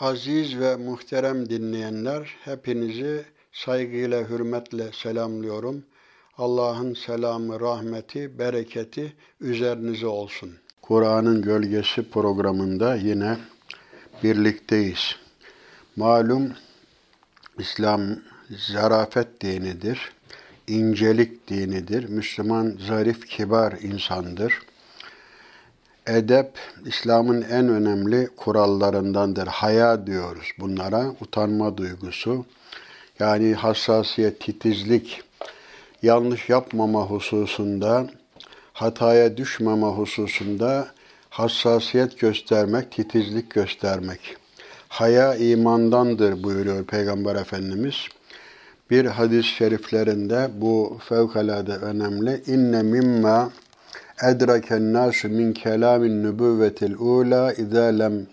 Aziz ve muhterem dinleyenler, hepinizi saygıyla, hürmetle selamlıyorum. Allah'ın selamı, rahmeti, bereketi üzerinize olsun. Kur'an'ın Gölgesi programında yine birlikteyiz. Malum İslam zarafet dinidir, incelik dinidir. Müslüman zarif, kibar insandır. Edep, İslam'ın en önemli kurallarındandır. Haya diyoruz bunlara, utanma duygusu. Yani hassasiyet, titizlik, yanlış yapmama hususunda, hataya düşmeme hususunda hassasiyet göstermek, titizlik göstermek. Haya imandandır buyuruyor Peygamber Efendimiz. Bir hadis-i şeriflerinde bu fevkalade önemli. İnne mimma edraken nasu min kelamin nübüvvetil ula izâ lem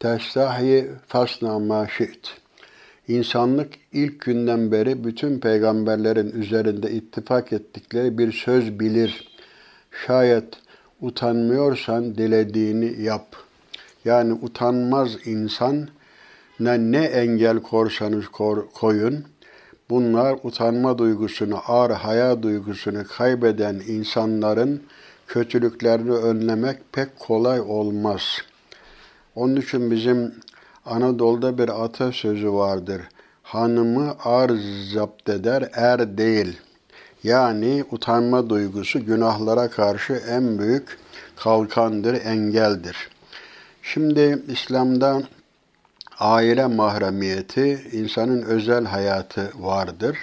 testahyi fasna ma şi't. İnsanlık ilk günden beri bütün peygamberlerin üzerinde ittifak ettikleri bir söz bilir. Şayet utanmıyorsan dilediğini yap. Yani utanmaz insan ne, ne engel korsanız kor, koyun, bunlar utanma duygusunu, ağır haya duygusunu kaybeden insanların kötülüklerini önlemek pek kolay olmaz. Onun için bizim Anadolu'da bir atasözü vardır. Hanımı ar zapt eder, er değil. Yani utanma duygusu günahlara karşı en büyük kalkandır, engeldir. Şimdi İslam'da aile mahremiyeti, insanın özel hayatı vardır.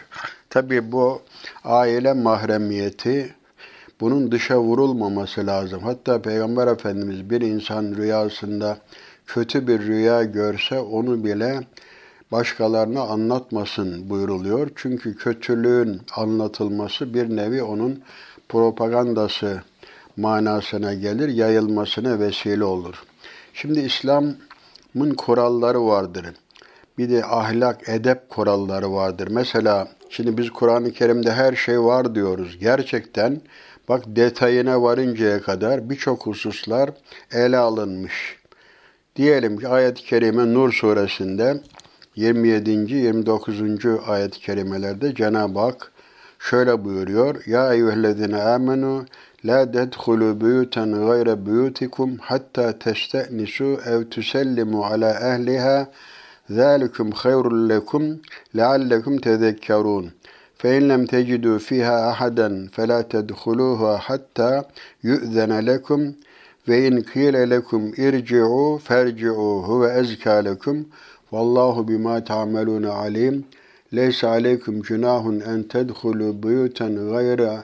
Tabi bu aile mahremiyeti bunun dışa vurulmaması lazım. Hatta Peygamber Efendimiz bir insan rüyasında kötü bir rüya görse onu bile başkalarına anlatmasın buyuruluyor. Çünkü kötülüğün anlatılması bir nevi onun propagandası manasına gelir, yayılmasına vesile olur. Şimdi İslam'ın kuralları vardır. Bir de ahlak, edep kuralları vardır. Mesela şimdi biz Kur'an-ı Kerim'de her şey var diyoruz. Gerçekten Bak detayına varıncaya kadar birçok hususlar ele alınmış. Diyelim ki ayet-i kerime Nur suresinde 27. 29. ayet-i kerimelerde Cenab-ı Hak şöyle buyuruyor. Ya eyyühellezine amenu la dedhulu buyutan gayre buyutikum hatta testenisu ev tusellimu ala ehliha zalikum hayrul lekum leallekum tezekkerun.'' فَاِنْ لَمْ تَجِدُوا فِيهَا أَحَدًا فَلَا تَدْخُلُوهَا حَتَّى يُؤْذَنَ لَكُمْ وَاِنْ قِيلَ لَكُمْ اِرْجِعُوا فَارْجِعُوا هُوَ اَزْكَى لَكُمْ وَاللّٰهُ بِمَا تَعْمَلُونَ عَلِيمٌ لَيْسَ عَلَيْكُمْ جُنَاهٌ اَنْ تَدْخُلُوا بُيُوتًا غَيْرَ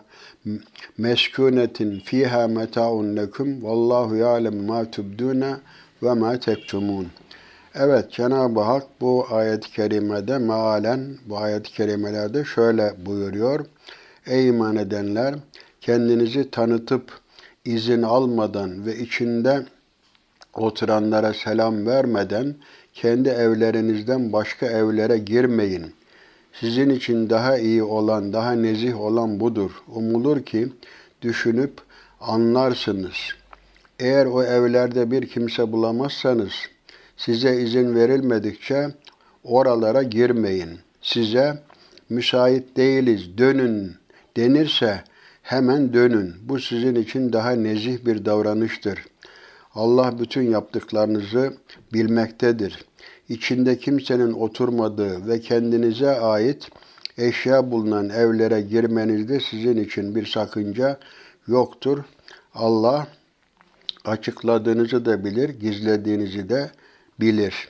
مَسْكُونَةٍ فِيهَا مَتَاعٌ لَكُمْ وَاللّٰهُ يَعْلَمُ مَا تُبْدُونَ وَمَا تَكْتُمُونَ Evet Cenab-ı Hak bu ayet-i kerimede mealen bu ayet-i kerimelerde şöyle buyuruyor. Ey iman edenler kendinizi tanıtıp izin almadan ve içinde oturanlara selam vermeden kendi evlerinizden başka evlere girmeyin. Sizin için daha iyi olan, daha nezih olan budur. Umulur ki düşünüp anlarsınız. Eğer o evlerde bir kimse bulamazsanız, size izin verilmedikçe oralara girmeyin. Size müsait değiliz, dönün denirse hemen dönün. Bu sizin için daha nezih bir davranıştır. Allah bütün yaptıklarınızı bilmektedir. İçinde kimsenin oturmadığı ve kendinize ait eşya bulunan evlere girmenizde sizin için bir sakınca yoktur. Allah açıkladığınızı da bilir, gizlediğinizi de bilir.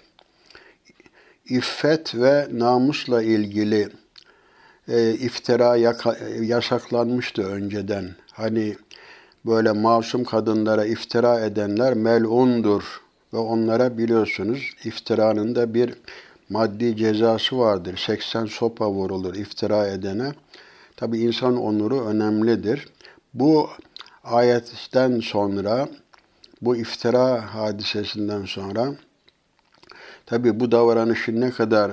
İffet ve namusla ilgili e, iftira yaka, yasaklanmıştı önceden. Hani böyle masum kadınlara iftira edenler melundur ve onlara biliyorsunuz iftiranın da bir maddi cezası vardır. 80 sopa vurulur iftira edene. Tabi insan onuru önemlidir. Bu ayetten sonra, bu iftira hadisesinden sonra Tabi bu davranışın ne kadar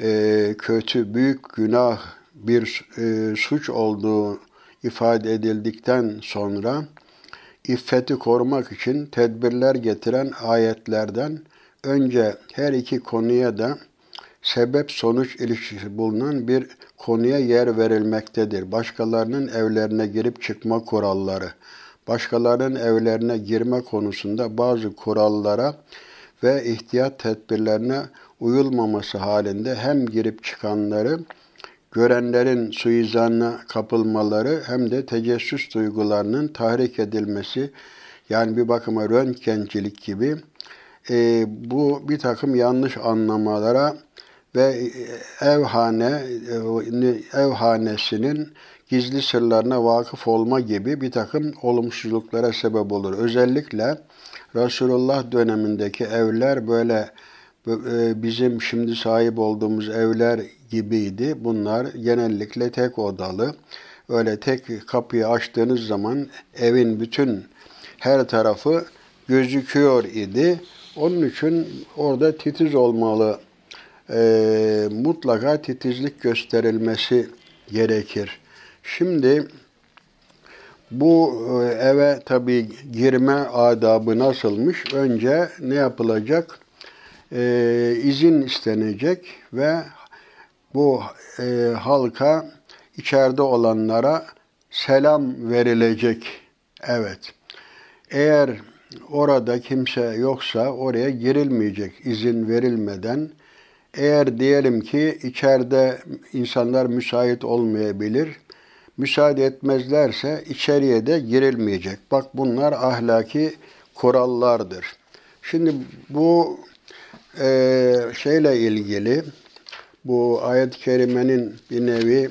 e, kötü, büyük günah bir e, suç olduğu ifade edildikten sonra iffeti korumak için tedbirler getiren ayetlerden önce her iki konuya da sebep sonuç ilişkisi bulunan bir konuya yer verilmektedir. Başkalarının evlerine girip çıkma kuralları, başkalarının evlerine girme konusunda bazı kurallara ve ihtiyat tedbirlerine uyulmaması halinde hem girip çıkanları görenlerin suizanına kapılmaları hem de tecessüs duygularının tahrik edilmesi yani bir bakıma röntgencilik gibi e, bu bir takım yanlış anlamalara ve evhane e, evhanesinin gizli sırlarına vakıf olma gibi bir takım olumsuzluklara sebep olur. Özellikle Resulullah dönemindeki evler böyle e, bizim şimdi sahip olduğumuz evler gibiydi. Bunlar genellikle tek odalı. Öyle tek kapıyı açtığınız zaman evin bütün her tarafı gözüküyor idi. Onun için orada titiz olmalı. E, mutlaka titizlik gösterilmesi gerekir. Şimdi bu e, eve tabi girme adabı nasılmış? Önce ne yapılacak? Ee, izin istenecek ve bu e, halka içeride olanlara selam verilecek. Evet. Eğer orada kimse yoksa oraya girilmeyecek izin verilmeden. Eğer diyelim ki içeride insanlar müsait olmayabilir, müsaade etmezlerse içeriye de girilmeyecek. Bak bunlar ahlaki kurallardır. Şimdi bu e, şeyle ilgili bu ayet-i kerimenin bir nevi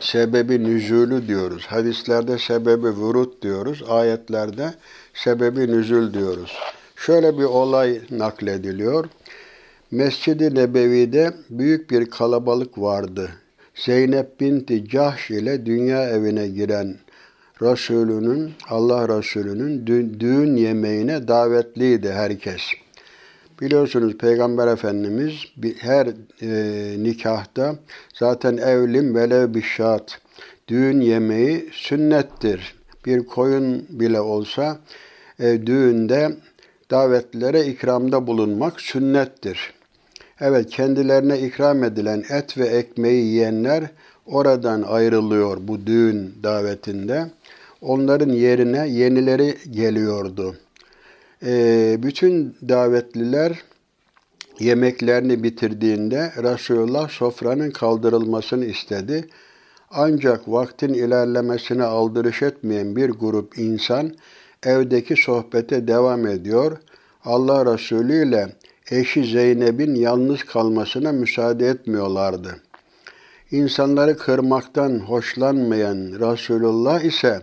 sebebi nüzulü diyoruz. Hadislerde sebebi vurut diyoruz. Ayetlerde sebebi nüzul diyoruz. Şöyle bir olay naklediliyor. Mescid-i Nebevi'de büyük bir kalabalık vardı. Zeynep binti Cahş ile dünya evine giren Resulünün, Allah Resulü'nün düğün yemeğine davetliydi herkes. Biliyorsunuz Peygamber Efendimiz her e, nikahta zaten evlim velev bişat düğün yemeği sünnettir. Bir koyun bile olsa e, düğünde davetlilere ikramda bulunmak sünnettir. Evet kendilerine ikram edilen et ve ekmeği yiyenler oradan ayrılıyor bu düğün davetinde. Onların yerine yenileri geliyordu. Ee, bütün davetliler yemeklerini bitirdiğinde Resulullah sofranın kaldırılmasını istedi. Ancak vaktin ilerlemesine aldırış etmeyen bir grup insan evdeki sohbete devam ediyor. Allah Resulü ile eşi Zeynep'in yalnız kalmasına müsaade etmiyorlardı. İnsanları kırmaktan hoşlanmayan Resulullah ise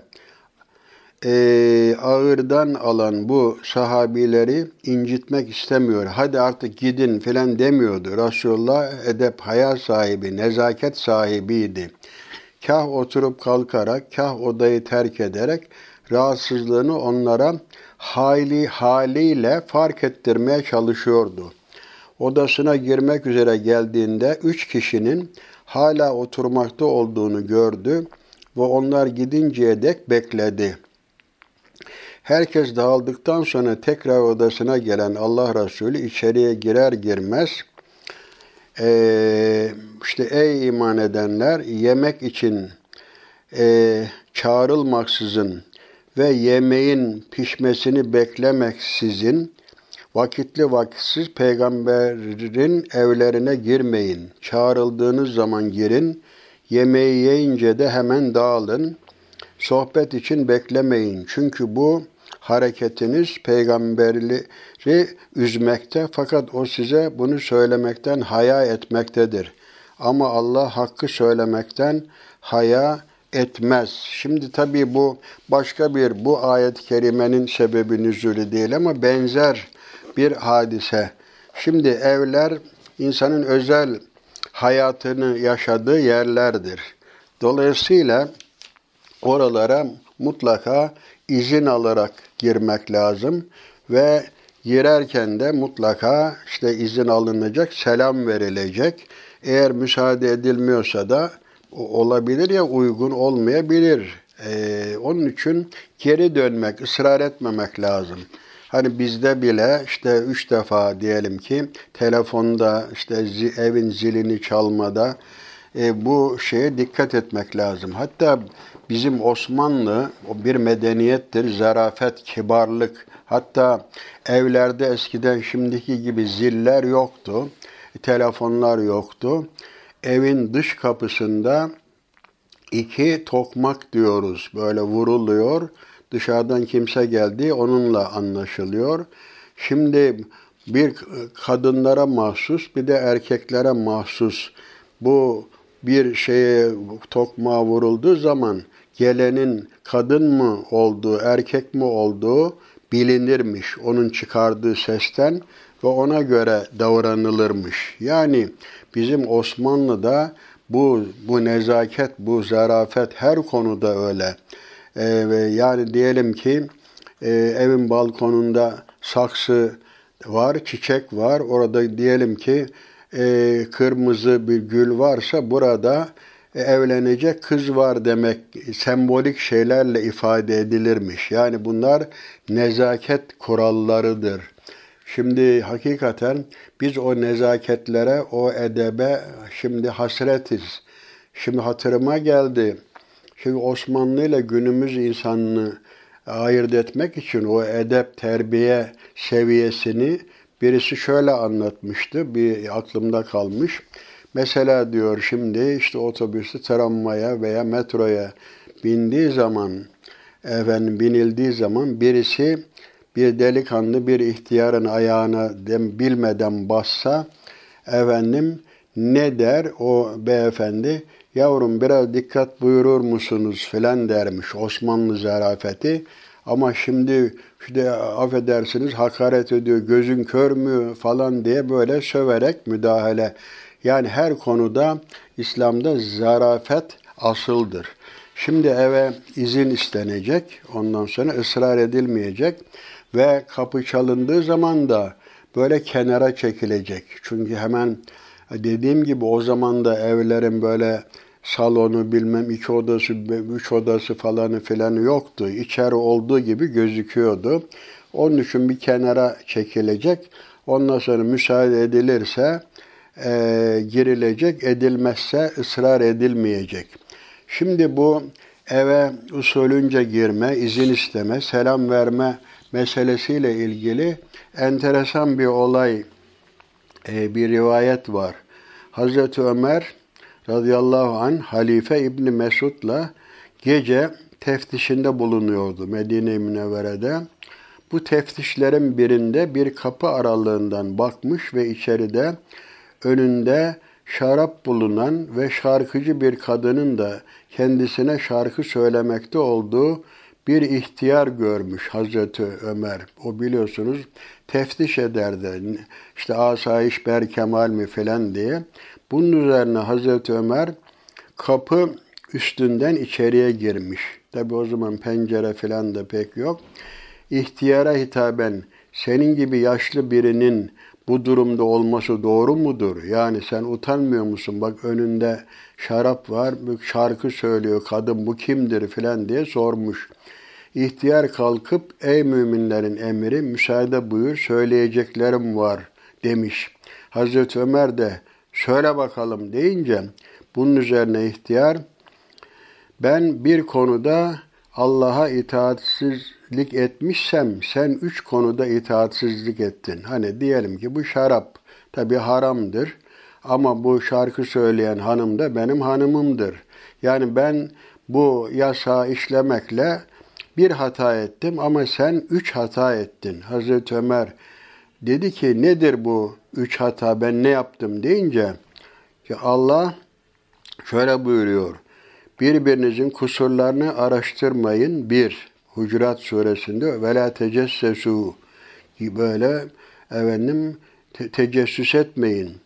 e, ağırdan alan bu sahabileri incitmek istemiyor. Hadi artık gidin filan demiyordu. Resulullah edep haya sahibi, nezaket sahibiydi. Kah oturup kalkarak, kah odayı terk ederek rahatsızlığını onlara hali haliyle fark ettirmeye çalışıyordu. Odasına girmek üzere geldiğinde üç kişinin hala oturmakta olduğunu gördü ve onlar gidinceye dek bekledi. Herkes dağıldıktan sonra tekrar odasına gelen Allah Resulü içeriye girer girmez e, işte ey iman edenler yemek için e, çağrılmaksızın ve yemeğin pişmesini beklemeksizin vakitli vakitsiz peygamberin evlerine girmeyin. Çağrıldığınız zaman girin. Yemeği yiyince de hemen dağılın. Sohbet için beklemeyin. Çünkü bu hareketiniz peygamberleri üzmekte fakat o size bunu söylemekten haya etmektedir. Ama Allah hakkı söylemekten haya etmez. Şimdi tabii bu başka bir bu ayet-i kerimenin sebebi nüzulü değil ama benzer bir hadise. Şimdi evler insanın özel hayatını yaşadığı yerlerdir. Dolayısıyla oralara mutlaka izin alarak girmek lazım ve girerken de mutlaka işte izin alınacak, selam verilecek. Eğer müsaade edilmiyorsa da olabilir ya uygun olmayabilir. Ee, onun için geri dönmek, ısrar etmemek lazım. Hani bizde bile işte üç defa diyelim ki telefonda işte evin zilini çalmada e, bu şeye dikkat etmek lazım. Hatta bizim Osmanlı o bir medeniyettir, zarafet, kibarlık. Hatta evlerde eskiden şimdiki gibi ziller yoktu, telefonlar yoktu. Evin dış kapısında iki tokmak diyoruz. Böyle vuruluyor. Dışarıdan kimse geldi onunla anlaşılıyor. Şimdi bir kadınlara mahsus bir de erkeklere mahsus bu bir şeye tokmağa vurulduğu zaman gelenin kadın mı olduğu, erkek mi olduğu bilinirmiş onun çıkardığı sesten ve ona göre davranılırmış. Yani bizim Osmanlı'da bu bu nezaket, bu zarafet her konuda öyle. Ee, yani diyelim ki e, evin balkonunda saksı var, çiçek var. Orada diyelim ki e, kırmızı bir gül varsa burada e, evlenecek kız var demek sembolik şeylerle ifade edilirmiş. Yani bunlar nezaket kurallarıdır. Şimdi hakikaten biz o nezaketlere, o edebe şimdi hasretiz. Şimdi hatırıma geldi. Şimdi Osmanlı ile günümüz insanını ayırt etmek için o edep, terbiye seviyesini birisi şöyle anlatmıştı. Bir aklımda kalmış. Mesela diyor şimdi işte otobüsü tramvaya veya metroya bindiği zaman efendim binildiği zaman birisi bir delikanlı bir ihtiyarın ayağına dem, bilmeden bassa efendim ne der o beyefendi? Yavrum biraz dikkat buyurur musunuz filan dermiş Osmanlı zarafeti. Ama şimdi işte affedersiniz hakaret ediyor, gözün kör mü falan diye böyle söverek müdahale. Yani her konuda İslam'da zarafet asıldır. Şimdi eve izin istenecek, ondan sonra ısrar edilmeyecek ve kapı çalındığı zaman da böyle kenara çekilecek. Çünkü hemen dediğim gibi o zaman da evlerin böyle salonu bilmem iki odası, üç odası falanı filanı yoktu. İçeri olduğu gibi gözüküyordu. Onun için bir kenara çekilecek. Ondan sonra müsaade edilirse e, girilecek, edilmezse ısrar edilmeyecek. Şimdi bu eve usulünce girme, izin isteme, selam verme meselesiyle ilgili enteresan bir olay, e, bir rivayet var. Hazreti Ömer radıyallahu an Halife İbni Mesud'la gece teftişinde bulunuyordu Medine-i Münevvere'de. Bu teftişlerin birinde bir kapı aralığından bakmış ve içeride önünde şarap bulunan ve şarkıcı bir kadının da kendisine şarkı söylemekte olduğu bir ihtiyar görmüş Hazreti Ömer. O biliyorsunuz teftiş ederdi. İşte asayiş berkemal mi filan diye. Bunun üzerine Hazreti Ömer kapı üstünden içeriye girmiş. Tabi o zaman pencere filan da pek yok. İhtiyara hitaben senin gibi yaşlı birinin bu durumda olması doğru mudur? Yani sen utanmıyor musun? Bak önünde şarap var, şarkı söylüyor, kadın bu kimdir filan diye sormuş. İhtiyar kalkıp ey müminlerin emiri müsaade buyur söyleyeceklerim var demiş. Hazreti Ömer de söyle bakalım deyince bunun üzerine ihtiyar ben bir konuda Allah'a itaatsizlik etmişsem sen üç konuda itaatsizlik ettin. Hani diyelim ki bu şarap tabi haramdır ama bu şarkı söyleyen hanım da benim hanımımdır. Yani ben bu yasağı işlemekle bir hata ettim ama sen üç hata ettin. Hazreti Ömer dedi ki nedir bu üç hata ben ne yaptım deyince ki Allah şöyle buyuruyor. Birbirinizin kusurlarını araştırmayın. Bir, Hucurat suresinde ve la böyle efendim te- tecessüs etmeyin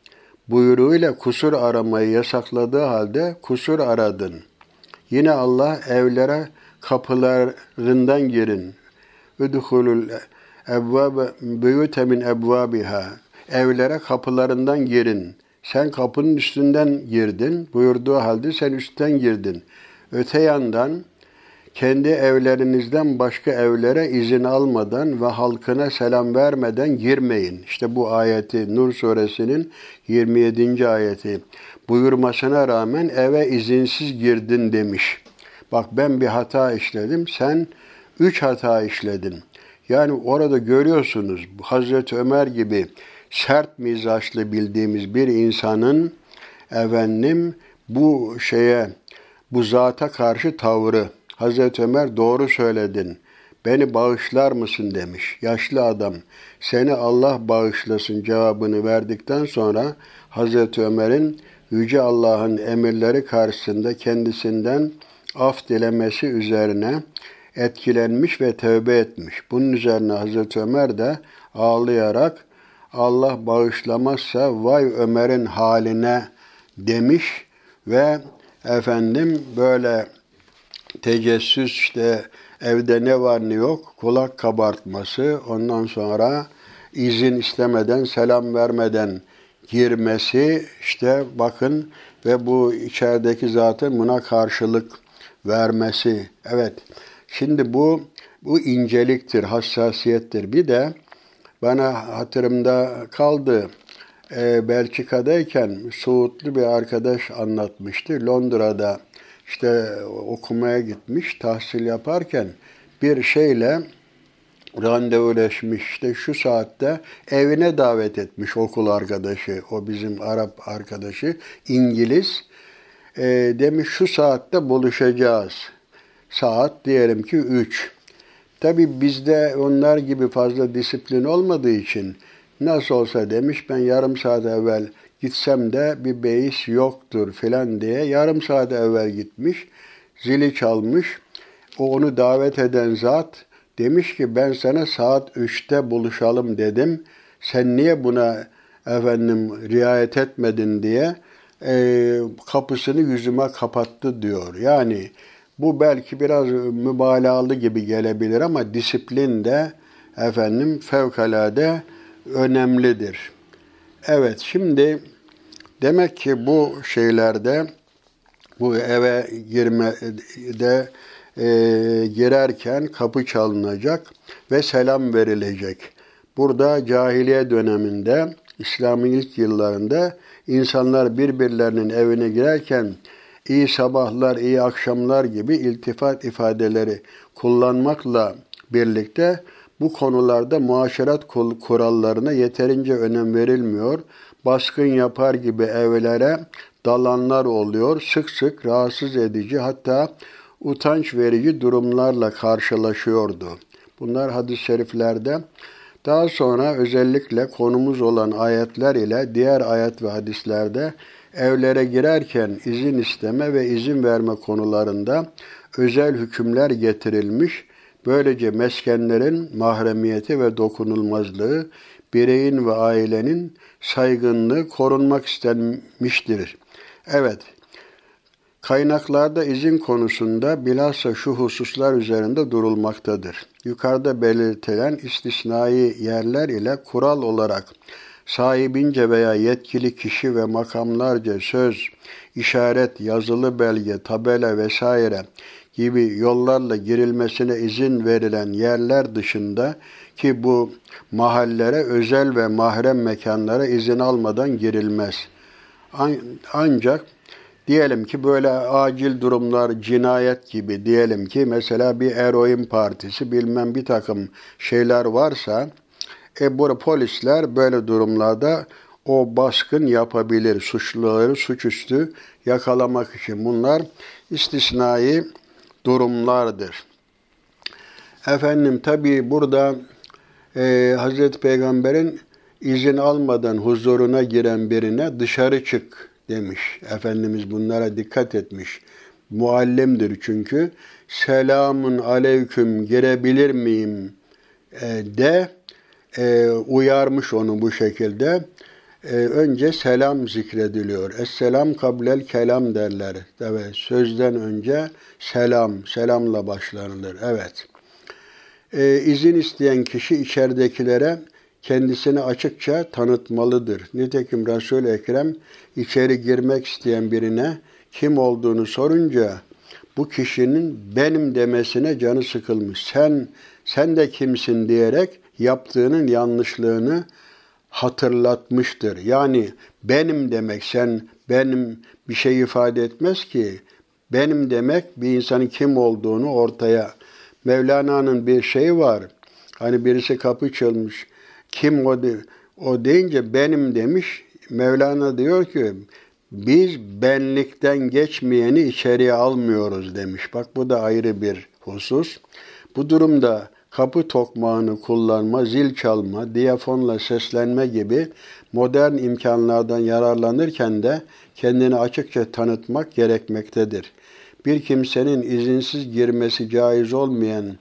buyruğuyla kusur aramayı yasakladığı halde kusur aradın. Yine Allah evlere kapılarından girin. Udhulul evvabe buyute min evvabiha. Evlere kapılarından girin. Sen kapının üstünden girdin. Buyurduğu halde sen üstten girdin. Öte yandan kendi evlerinizden başka evlere izin almadan ve halkına selam vermeden girmeyin. İşte bu ayeti Nur suresinin 27. ayeti buyurmasına rağmen eve izinsiz girdin demiş. Bak ben bir hata işledim, sen üç hata işledin. Yani orada görüyorsunuz Hazreti Ömer gibi sert mizaçlı bildiğimiz bir insanın efendim bu şeye bu zata karşı tavrı. Hazreti Ömer doğru söyledin. Beni bağışlar mısın demiş. Yaşlı adam seni Allah bağışlasın cevabını verdikten sonra Hazreti Ömer'in Yüce Allah'ın emirleri karşısında kendisinden af dilemesi üzerine etkilenmiş ve tövbe etmiş. Bunun üzerine Hazreti Ömer de ağlayarak Allah bağışlamazsa vay Ömer'in haline demiş ve efendim böyle tecessüs işte evde ne var ne yok kulak kabartması ondan sonra izin istemeden selam vermeden girmesi işte bakın ve bu içerideki zatın buna karşılık vermesi. Evet. Şimdi bu bu inceliktir, hassasiyettir. Bir de bana hatırımda kaldı. Ee, Belçika'dayken Suudlu bir arkadaş anlatmıştı. Londra'da işte okumaya gitmiş, tahsil yaparken bir şeyle randevuleşmiş. İşte şu saatte evine davet etmiş okul arkadaşı, o bizim Arap arkadaşı, İngiliz. E, demiş şu saatte buluşacağız. Saat diyelim ki 3. Tabi bizde onlar gibi fazla disiplin olmadığı için nasıl olsa demiş ben yarım saat evvel gitsem de bir beis yoktur filan diye yarım saat evvel gitmiş. Zili çalmış. O onu davet eden zat demiş ki ben sana saat 3'te buluşalım dedim. Sen niye buna efendim riayet etmedin diye e, kapısını yüzüme kapattı diyor. Yani bu belki biraz mübalağalı gibi gelebilir ama disiplin de efendim fevkalade önemlidir. Evet şimdi demek ki bu şeylerde bu eve girmede e, girerken kapı çalınacak ve selam verilecek. Burada cahiliye döneminde İslam'ın ilk yıllarında insanlar birbirlerinin evine girerken iyi sabahlar, iyi akşamlar gibi iltifat ifadeleri kullanmakla birlikte bu konularda muaşerat kurallarına yeterince önem verilmiyor. Baskın yapar gibi evlere dalanlar oluyor. Sık sık rahatsız edici hatta utanç verici durumlarla karşılaşıyordu. Bunlar hadis-i şeriflerde daha sonra özellikle konumuz olan ayetler ile diğer ayet ve hadislerde evlere girerken izin isteme ve izin verme konularında özel hükümler getirilmiş. Böylece meskenlerin mahremiyeti ve dokunulmazlığı, bireyin ve ailenin saygınlığı korunmak istenmiştir. Evet, Kaynaklarda izin konusunda bilhassa şu hususlar üzerinde durulmaktadır. Yukarıda belirtilen istisnai yerler ile kural olarak sahibince veya yetkili kişi ve makamlarca söz, işaret, yazılı belge, tabela vesaire gibi yollarla girilmesine izin verilen yerler dışında ki bu mahallere özel ve mahrem mekanlara izin almadan girilmez. Ancak Diyelim ki böyle acil durumlar, cinayet gibi diyelim ki mesela bir eroin partisi bilmem bir takım şeyler varsa e bu polisler böyle durumlarda o baskın yapabilir. Suçluları suçüstü yakalamak için bunlar istisnai durumlardır. Efendim tabi burada e, Hazreti Peygamber'in izin almadan huzuruna giren birine dışarı çık demiş. Efendimiz bunlara dikkat etmiş. Muallimdir çünkü. Selamun aleyküm girebilir miyim e, de e, uyarmış onu bu şekilde. E, önce selam zikrediliyor. Esselam kablel kelam derler. Evet, sözden önce selam, selamla başlanılır. Evet. E, izin isteyen kişi içeridekilere kendisini açıkça tanıtmalıdır. Nitekim Resul-i Ekrem içeri girmek isteyen birine kim olduğunu sorunca bu kişinin benim demesine canı sıkılmış. Sen sen de kimsin diyerek yaptığının yanlışlığını hatırlatmıştır. Yani benim demek sen benim bir şey ifade etmez ki. Benim demek bir insanın kim olduğunu ortaya. Mevlana'nın bir şeyi var. Hani birisi kapı çalmış. Kim o? De, o deyince benim demiş. Mevlana diyor ki biz benlikten geçmeyeni içeriye almıyoruz demiş. Bak bu da ayrı bir husus. Bu durumda kapı tokmağını kullanma, zil çalma, diyafonla seslenme gibi modern imkanlardan yararlanırken de kendini açıkça tanıtmak gerekmektedir. Bir kimsenin izinsiz girmesi caiz olmayan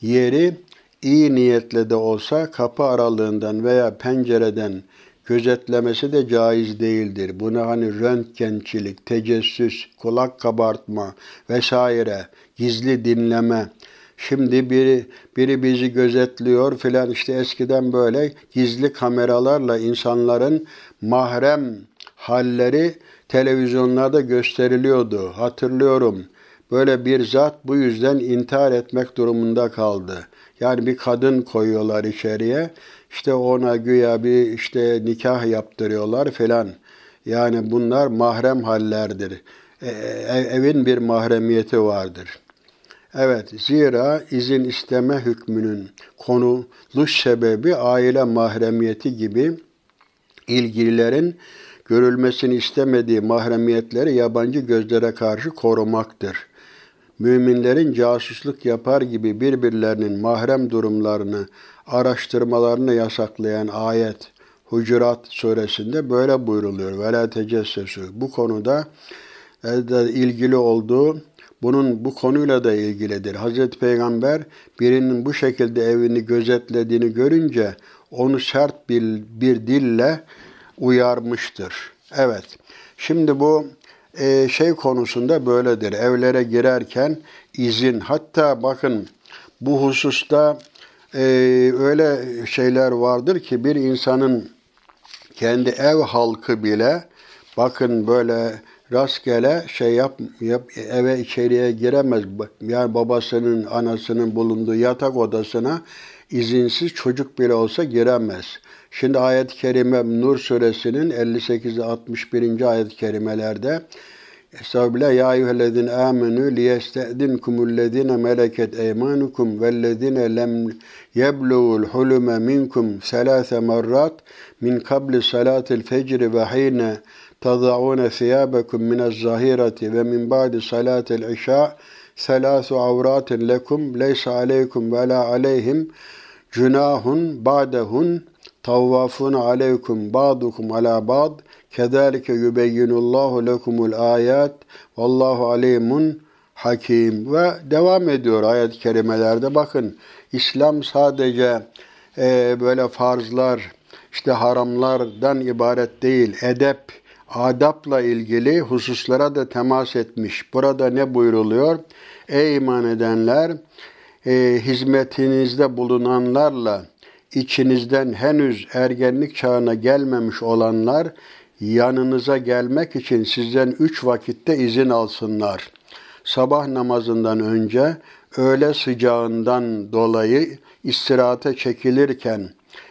yeri iyi niyetle de olsa kapı aralığından veya pencereden gözetlemesi de caiz değildir. Buna hani röntgençilik, tecessüs, kulak kabartma vesaire, gizli dinleme, Şimdi biri biri bizi gözetliyor filan işte eskiden böyle gizli kameralarla insanların mahrem halleri televizyonlarda gösteriliyordu. Hatırlıyorum. Böyle bir zat bu yüzden intihar etmek durumunda kaldı. Yani bir kadın koyuyorlar içeriye. İşte ona güya bir işte nikah yaptırıyorlar filan. Yani bunlar mahrem hallerdir. E, e evin bir mahremiyeti vardır. Evet, zira izin isteme hükmünün konuluş sebebi aile mahremiyeti gibi ilgililerin görülmesini istemediği mahremiyetleri yabancı gözlere karşı korumaktır. Müminlerin casusluk yapar gibi birbirlerinin mahrem durumlarını araştırmalarını yasaklayan ayet Hucurat suresinde böyle buyruluyor. Ve la Bu konuda ilgili olduğu bunun bu konuyla da ilgilidir. Hazreti Peygamber birinin bu şekilde evini gözetlediğini görünce onu sert bir, bir dille uyarmıştır. Evet. Şimdi bu e, şey konusunda böyledir. Evlere girerken izin hatta bakın bu hususta e, öyle şeyler vardır ki bir insanın kendi ev halkı bile bakın böyle rastgele şey yap, yap eve içeriye giremez. Yani babasının, anasının bulunduğu yatak odasına izinsiz çocuk bile olsa giremez. Şimdi ayet-i kerime Nur suresinin 58 61. ayet-i kerimelerde Estağfirullah ya eyyühellezine amenu liyestedinkumüllezine meleket eymanukum vellezine lem yebluğul hulume minkum selase merrat min kabli salatil fecri ve hine tadaune siyabekum minez zahireti ve min ba'di salatil işa selasu avratin lekum leysa aleykum ve la aleyhim cunahun ba'dehun tavvafun aleykum ba'dukum ala ba'd. Kedalike yubeyyinullahu lekumul ayat vallahu alimun hakim. Ve devam ediyor ayet-i kerimelerde. Bakın İslam sadece e, böyle farzlar işte haramlardan ibaret değil. Edep adapla ilgili hususlara da temas etmiş. Burada ne buyruluyor? Ey iman edenler, e, hizmetinizde bulunanlarla içinizden henüz ergenlik çağına gelmemiş olanlar yanınıza gelmek için sizden üç vakitte izin alsınlar. Sabah namazından önce öğle sıcağından dolayı istirahate çekilirken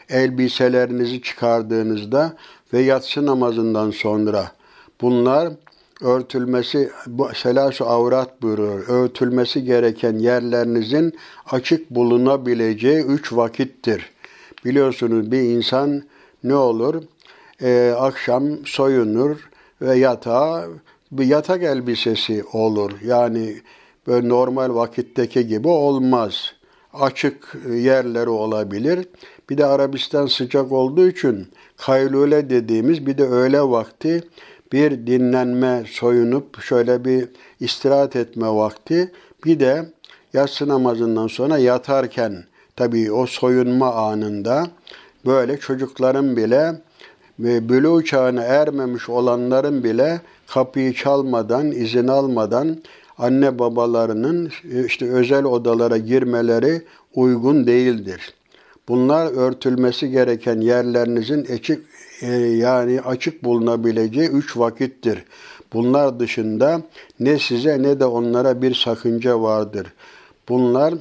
elbiselerinizi çıkardığınızda ve yatsı namazından sonra bunlar örtülmesi, selasu avrat buyuruyor. Örtülmesi gereken yerlerinizin açık bulunabileceği üç vakittir. Biliyorsunuz bir insan ne olur? Ee, akşam soyunur ve yatağa bir yatak elbisesi olur. Yani böyle normal vakitteki gibi olmaz. Açık yerleri olabilir. Bir de Arabistan sıcak olduğu için kaylule dediğimiz bir de öğle vakti bir dinlenme, soyunup şöyle bir istirahat etme vakti. Bir de yatsı namazından sonra yatarken tabii o soyunma anında böyle çocukların bile ve bülü çağına ermemiş olanların bile kapıyı çalmadan, izin almadan anne babalarının işte özel odalara girmeleri uygun değildir. Bunlar örtülmesi gereken yerlerinizin açık, e, yani açık bulunabileceği üç vakittir. Bunlar dışında ne size ne de onlara bir sakınca vardır. Bunlar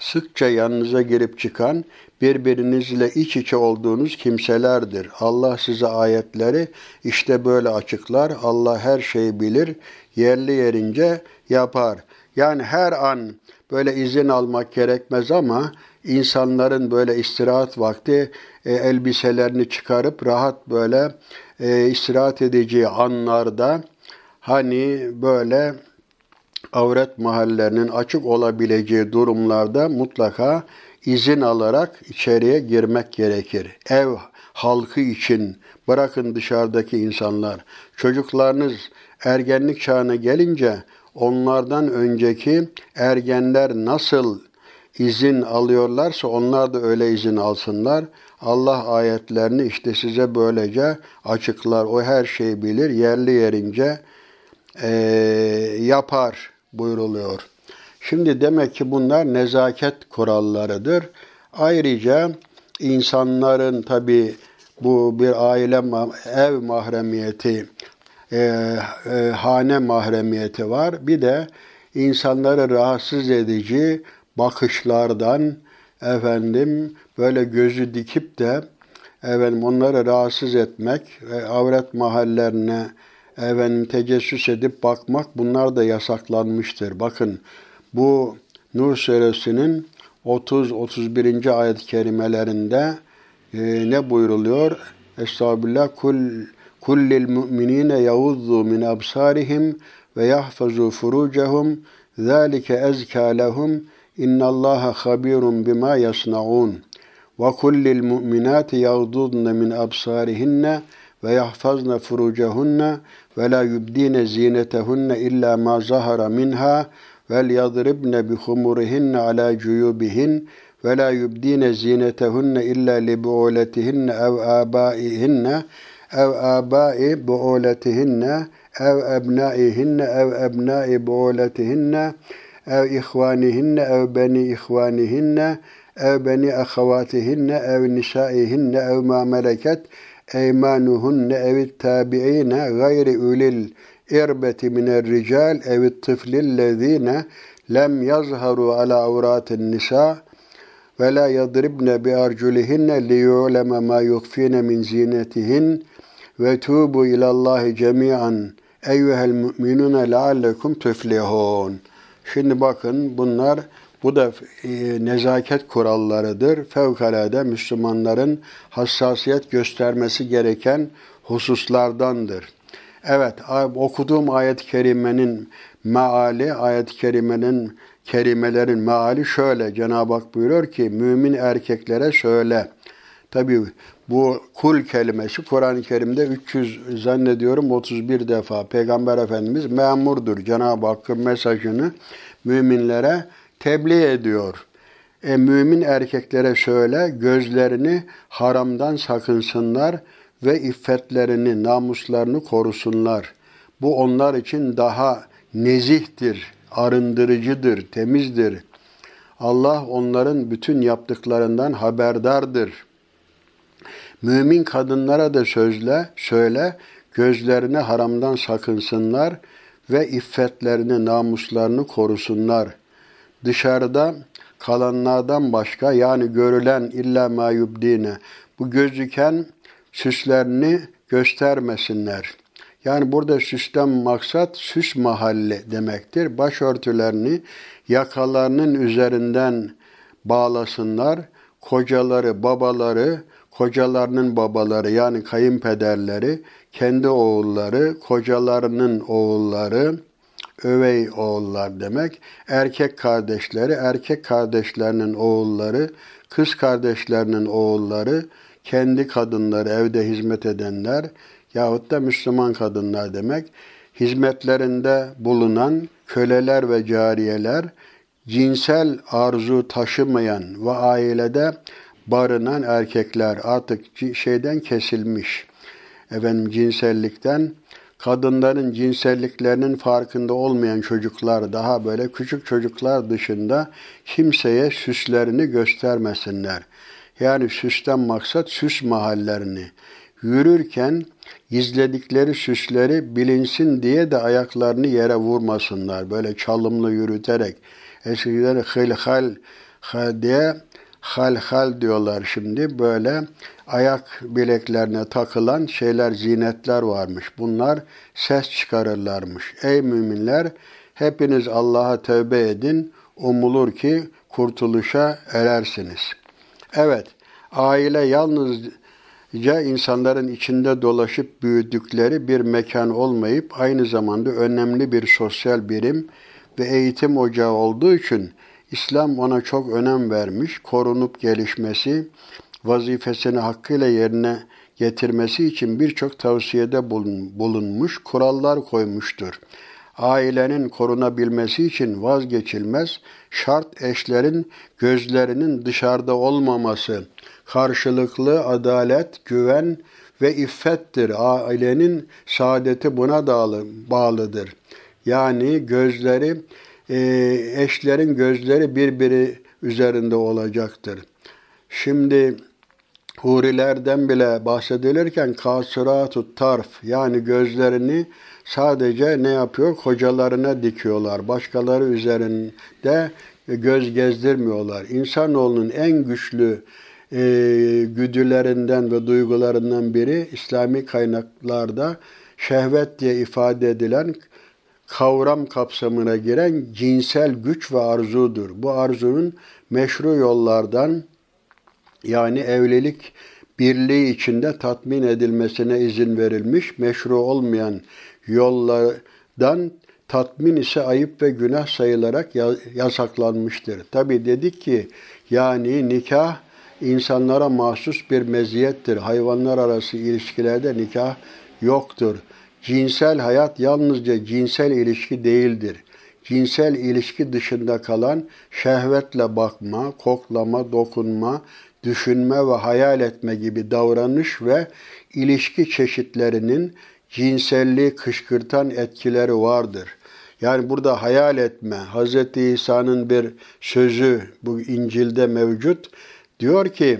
sıkça yanınıza girip çıkan, birbirinizle iç içe olduğunuz kimselerdir. Allah size ayetleri işte böyle açıklar. Allah her şeyi bilir, yerli yerince yapar. Yani her an böyle izin almak gerekmez ama insanların böyle istirahat vakti e, elbiselerini çıkarıp rahat böyle e, istirahat edeceği anlarda hani böyle avret mahallerinin açık olabileceği durumlarda mutlaka izin alarak içeriye girmek gerekir. Ev halkı için bırakın dışarıdaki insanlar. Çocuklarınız ergenlik çağına gelince onlardan önceki ergenler nasıl izin alıyorlarsa onlar da öyle izin alsınlar. Allah ayetlerini işte size böylece açıklar. O her şeyi bilir, yerli yerince e, yapar buyruluyor. Şimdi demek ki bunlar nezaket kurallarıdır. Ayrıca insanların tabi bu bir aile ev mahremiyeti, e, e, hane mahremiyeti var. Bir de insanları rahatsız edici bakışlardan efendim böyle gözü dikip de efendim onları rahatsız etmek, e, avret mahallerine efendim tecessüs edip bakmak bunlar da yasaklanmıştır. Bakın bu Nur suresinin 30-31. ayet-i kerimelerinde e, ne buyruluyor? Estağfirullah kul kullil mu'minine yavuzzu min absarihim ve yahfazu furucehum zalike ezka lehum innallaha habirun bima yasnaun ve kullil mu'minati yaghdudna min absarihinne ve yahfazna furucehunne ve la yubdine zinetehunne illa ma zahara minha vel yadribne bi humurihinne ala cuyubihin ve la yubdine zinetehunne illa li buuletihinne ev abaihinne ev abai buuletihinne ev ebnaihinne ev ebnai buuletihinne ev ihvanihinne ev beni ihvanihinne ev beni eymanuhunne evit tabi'ine gayri ulil irbeti minel rical evit tıflillezine lem yazharu ala avratin nisa ve la yadribne bi arculihinne li yu'leme ma yukfine min zinetihin ve tubu ilallahi cemi'an eyyuhel müminune leallekum tuflihun. Şimdi bakın bunlar bu da e, nezaket kurallarıdır. Fevkalade Müslümanların hassasiyet göstermesi gereken hususlardandır. Evet, okuduğum ayet-i kerimenin meali, ayet-i kerimenin kerimelerin meali şöyle. Cenab-ı Hak buyuruyor ki, mümin erkeklere söyle. Tabi bu kul kelimesi Kur'an-ı Kerim'de 300 zannediyorum 31 defa Peygamber Efendimiz memurdur. Cenab-ı Hakk'ın mesajını müminlere tebliğ ediyor. E, mümin erkeklere şöyle, gözlerini haramdan sakınsınlar ve iffetlerini, namuslarını korusunlar. Bu onlar için daha nezihtir, arındırıcıdır, temizdir. Allah onların bütün yaptıklarından haberdardır. Mümin kadınlara da sözle, söyle, gözlerini haramdan sakınsınlar ve iffetlerini, namuslarını korusunlar. Dışarıda kalanlardan başka yani görülen illa ma bu gözüken süslerini göstermesinler. Yani burada süsten maksat süs mahalli demektir. Başörtülerini yakalarının üzerinden bağlasınlar. Kocaları, babaları, kocalarının babaları yani kayınpederleri, kendi oğulları, kocalarının oğulları, övey oğullar demek. Erkek kardeşleri, erkek kardeşlerinin oğulları, kız kardeşlerinin oğulları, kendi kadınları, evde hizmet edenler yahut da Müslüman kadınlar demek. Hizmetlerinde bulunan köleler ve cariyeler, cinsel arzu taşımayan ve ailede barınan erkekler artık şeyden kesilmiş. Efendim cinsellikten kadınların cinselliklerinin farkında olmayan çocuklar, daha böyle küçük çocuklar dışında kimseye süslerini göstermesinler. Yani süsten maksat süs mahallerini. yürürken gizledikleri süsleri bilinsin diye de ayaklarını yere vurmasınlar. Böyle çalımlı yürüterek. Eskiden hıl hal diye hal hal diyorlar şimdi. Böyle ayak bileklerine takılan şeyler, zinetler varmış. Bunlar ses çıkarırlarmış. Ey müminler hepiniz Allah'a tövbe edin. Umulur ki kurtuluşa erersiniz. Evet, aile yalnızca insanların içinde dolaşıp büyüdükleri bir mekan olmayıp aynı zamanda önemli bir sosyal birim ve eğitim ocağı olduğu için İslam ona çok önem vermiş, korunup gelişmesi, vazifesini hakkıyla yerine getirmesi için birçok tavsiyede bulunmuş, kurallar koymuştur. Ailenin korunabilmesi için vazgeçilmez şart eşlerin gözlerinin dışarıda olmaması, karşılıklı adalet, güven ve iffettir. Ailenin saadeti buna bağlıdır. Yani gözleri, e, eşlerin gözleri birbiri üzerinde olacaktır. Şimdi hurilerden bile bahsedilirken kasıratu tarf yani gözlerini sadece ne yapıyor? Kocalarına dikiyorlar. Başkaları üzerinde göz gezdirmiyorlar. İnsanoğlunun en güçlü e, güdülerinden ve duygularından biri İslami kaynaklarda şehvet diye ifade edilen kavram kapsamına giren cinsel güç ve arzudur. Bu arzunun meşru yollardan yani evlilik birliği içinde tatmin edilmesine izin verilmiş, meşru olmayan yollardan tatmin ise ayıp ve günah sayılarak yasaklanmıştır. Tabi dedik ki yani nikah insanlara mahsus bir meziyettir. Hayvanlar arası ilişkilerde nikah yoktur. Cinsel hayat yalnızca cinsel ilişki değildir. Cinsel ilişki dışında kalan şehvetle bakma, koklama, dokunma, düşünme ve hayal etme gibi davranış ve ilişki çeşitlerinin cinselliği kışkırtan etkileri vardır. Yani burada hayal etme, Hz. İsa'nın bir sözü bu İncil'de mevcut. Diyor ki,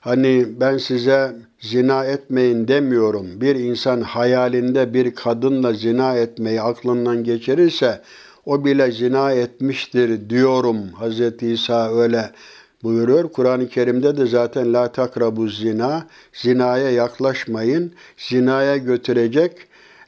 hani ben size zina etmeyin demiyorum. Bir insan hayalinde bir kadınla zina etmeyi aklından geçirirse o bile zina etmiştir diyorum. Hz. İsa öyle buyuruyor. Kur'an-ı Kerim'de de zaten la takrabu zina, zinaya yaklaşmayın, zinaya götürecek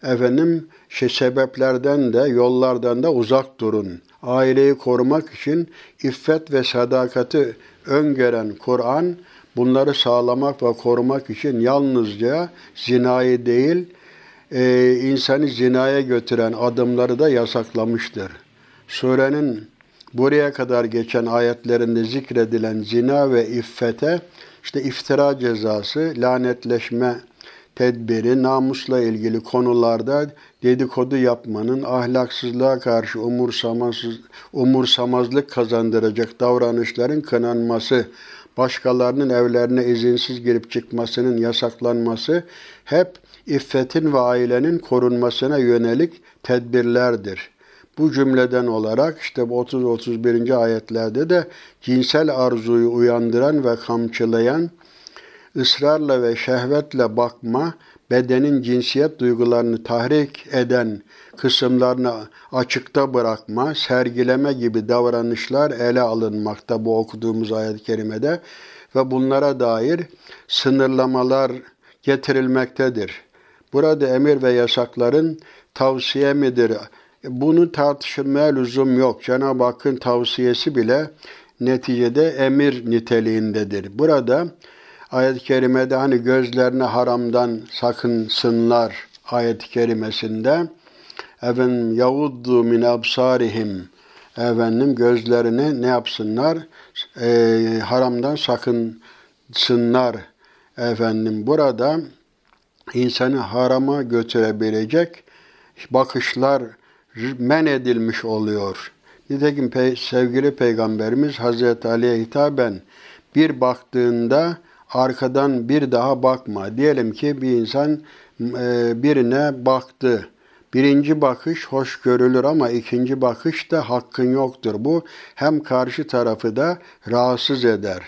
efendim şey sebeplerden de yollardan da uzak durun. Aileyi korumak için iffet ve sadakati öngören Kur'an bunları sağlamak ve korumak için yalnızca zinayı değil, e, insanı zinaya götüren adımları da yasaklamıştır. Surenin buraya kadar geçen ayetlerinde zikredilen zina ve iffete işte iftira cezası, lanetleşme tedbiri, namusla ilgili konularda dedikodu yapmanın, ahlaksızlığa karşı umursamazlık, umursamazlık kazandıracak davranışların kınanması, başkalarının evlerine izinsiz girip çıkmasının yasaklanması hep iffetin ve ailenin korunmasına yönelik tedbirlerdir. Bu cümleden olarak işte bu 30-31. ayetlerde de cinsel arzuyu uyandıran ve kamçılayan, ısrarla ve şehvetle bakma, bedenin cinsiyet duygularını tahrik eden kısımlarını açıkta bırakma, sergileme gibi davranışlar ele alınmakta bu okuduğumuz ayet-i kerimede ve bunlara dair sınırlamalar getirilmektedir. Burada emir ve yasakların tavsiye midir, bunu tartışmaya lüzum yok. Cenab-ı Hakk'ın tavsiyesi bile neticede emir niteliğindedir. Burada ayet-i kerimede hani gözlerine haramdan sakınsınlar ayet-i kerimesinde efendim yavuddu min absarihim efendim gözlerini ne yapsınlar? E, haramdan sakınsınlar efendim. Burada insanı harama götürebilecek bakışlar men edilmiş oluyor. Nitekim pe sevgili Peygamberimiz Hazreti Ali'ye hitaben bir baktığında arkadan bir daha bakma. Diyelim ki bir insan e, birine baktı. Birinci bakış hoş görülür ama ikinci bakışta hakkın yoktur. Bu hem karşı tarafı da rahatsız eder.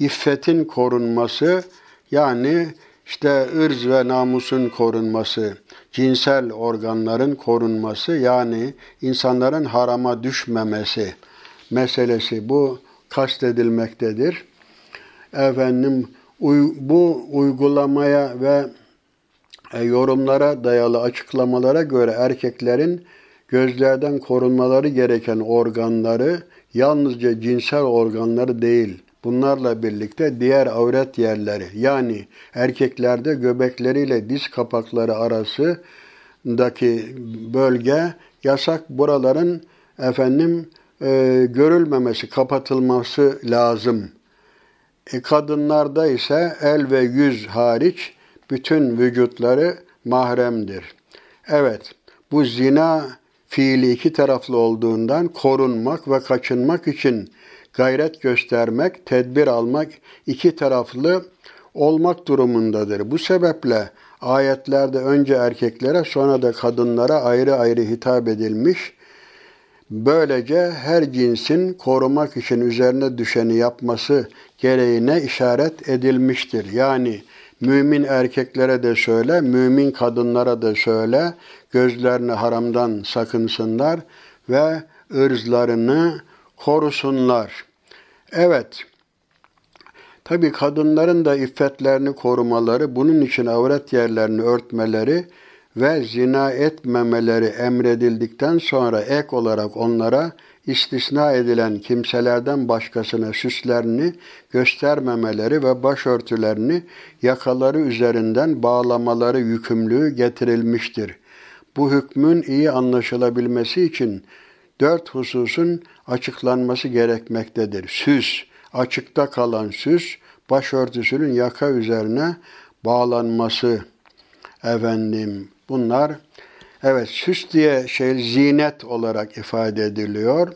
İffetin korunması yani işte ırz ve namusun korunması, cinsel organların korunması yani insanların harama düşmemesi meselesi bu kastedilmektedir. Efendim bu uygulamaya ve e, yorumlara dayalı açıklamalara göre erkeklerin gözlerden korunmaları gereken organları yalnızca cinsel organları değil, bunlarla birlikte diğer avret yerleri yani erkeklerde göbekleriyle diz kapakları arasındaki bölge yasak buraların efendim e, görülmemesi, kapatılması lazım. E, kadınlarda ise el ve yüz hariç bütün vücutları mahremdir. Evet, bu zina fiili iki taraflı olduğundan korunmak ve kaçınmak için gayret göstermek, tedbir almak iki taraflı olmak durumundadır. Bu sebeple ayetlerde önce erkeklere sonra da kadınlara ayrı ayrı hitap edilmiş. Böylece her cinsin korumak için üzerine düşeni yapması gereğine işaret edilmiştir. Yani mümin erkeklere de söyle, mümin kadınlara da söyle, gözlerini haramdan sakınsınlar ve ırzlarını korusunlar. Evet, tabi kadınların da iffetlerini korumaları, bunun için avret yerlerini örtmeleri ve zina etmemeleri emredildikten sonra ek olarak onlara istisna edilen kimselerden başkasına süslerini göstermemeleri ve başörtülerini yakaları üzerinden bağlamaları yükümlülüğü getirilmiştir. Bu hükmün iyi anlaşılabilmesi için dört hususun açıklanması gerekmektedir. Süs, açıkta kalan süs, başörtüsünün yaka üzerine bağlanması. Efendim, bunlar Evet süs diye şey zinet olarak ifade ediliyor.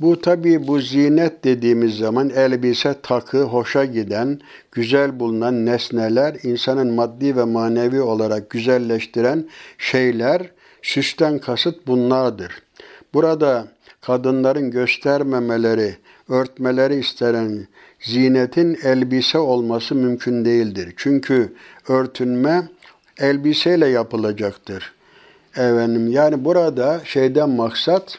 Bu tabi bu zinet dediğimiz zaman elbise, takı, hoşa giden, güzel bulunan nesneler, insanın maddi ve manevi olarak güzelleştiren şeyler, süsten kasıt bunlardır. Burada kadınların göstermemeleri, örtmeleri istenen zinetin elbise olması mümkün değildir. Çünkü örtünme elbiseyle yapılacaktır. Efendim, yani burada şeyden maksat,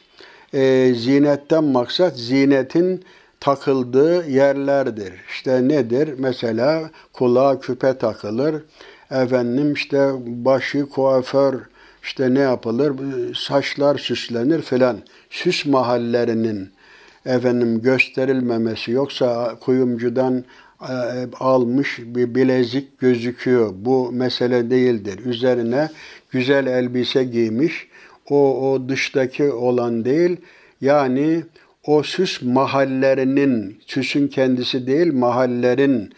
e, zinetten maksat zinetin takıldığı yerlerdir. İşte nedir? Mesela kulağa küpe takılır. Efendim işte başı kuaför işte ne yapılır? Saçlar süslenir filan. Süs mahallerinin efendim gösterilmemesi yoksa kuyumcudan e, almış bir bilezik gözüküyor. Bu mesele değildir. Üzerine güzel elbise giymiş. O, o dıştaki olan değil. Yani o süs mahallerinin, süsün kendisi değil, mahallerin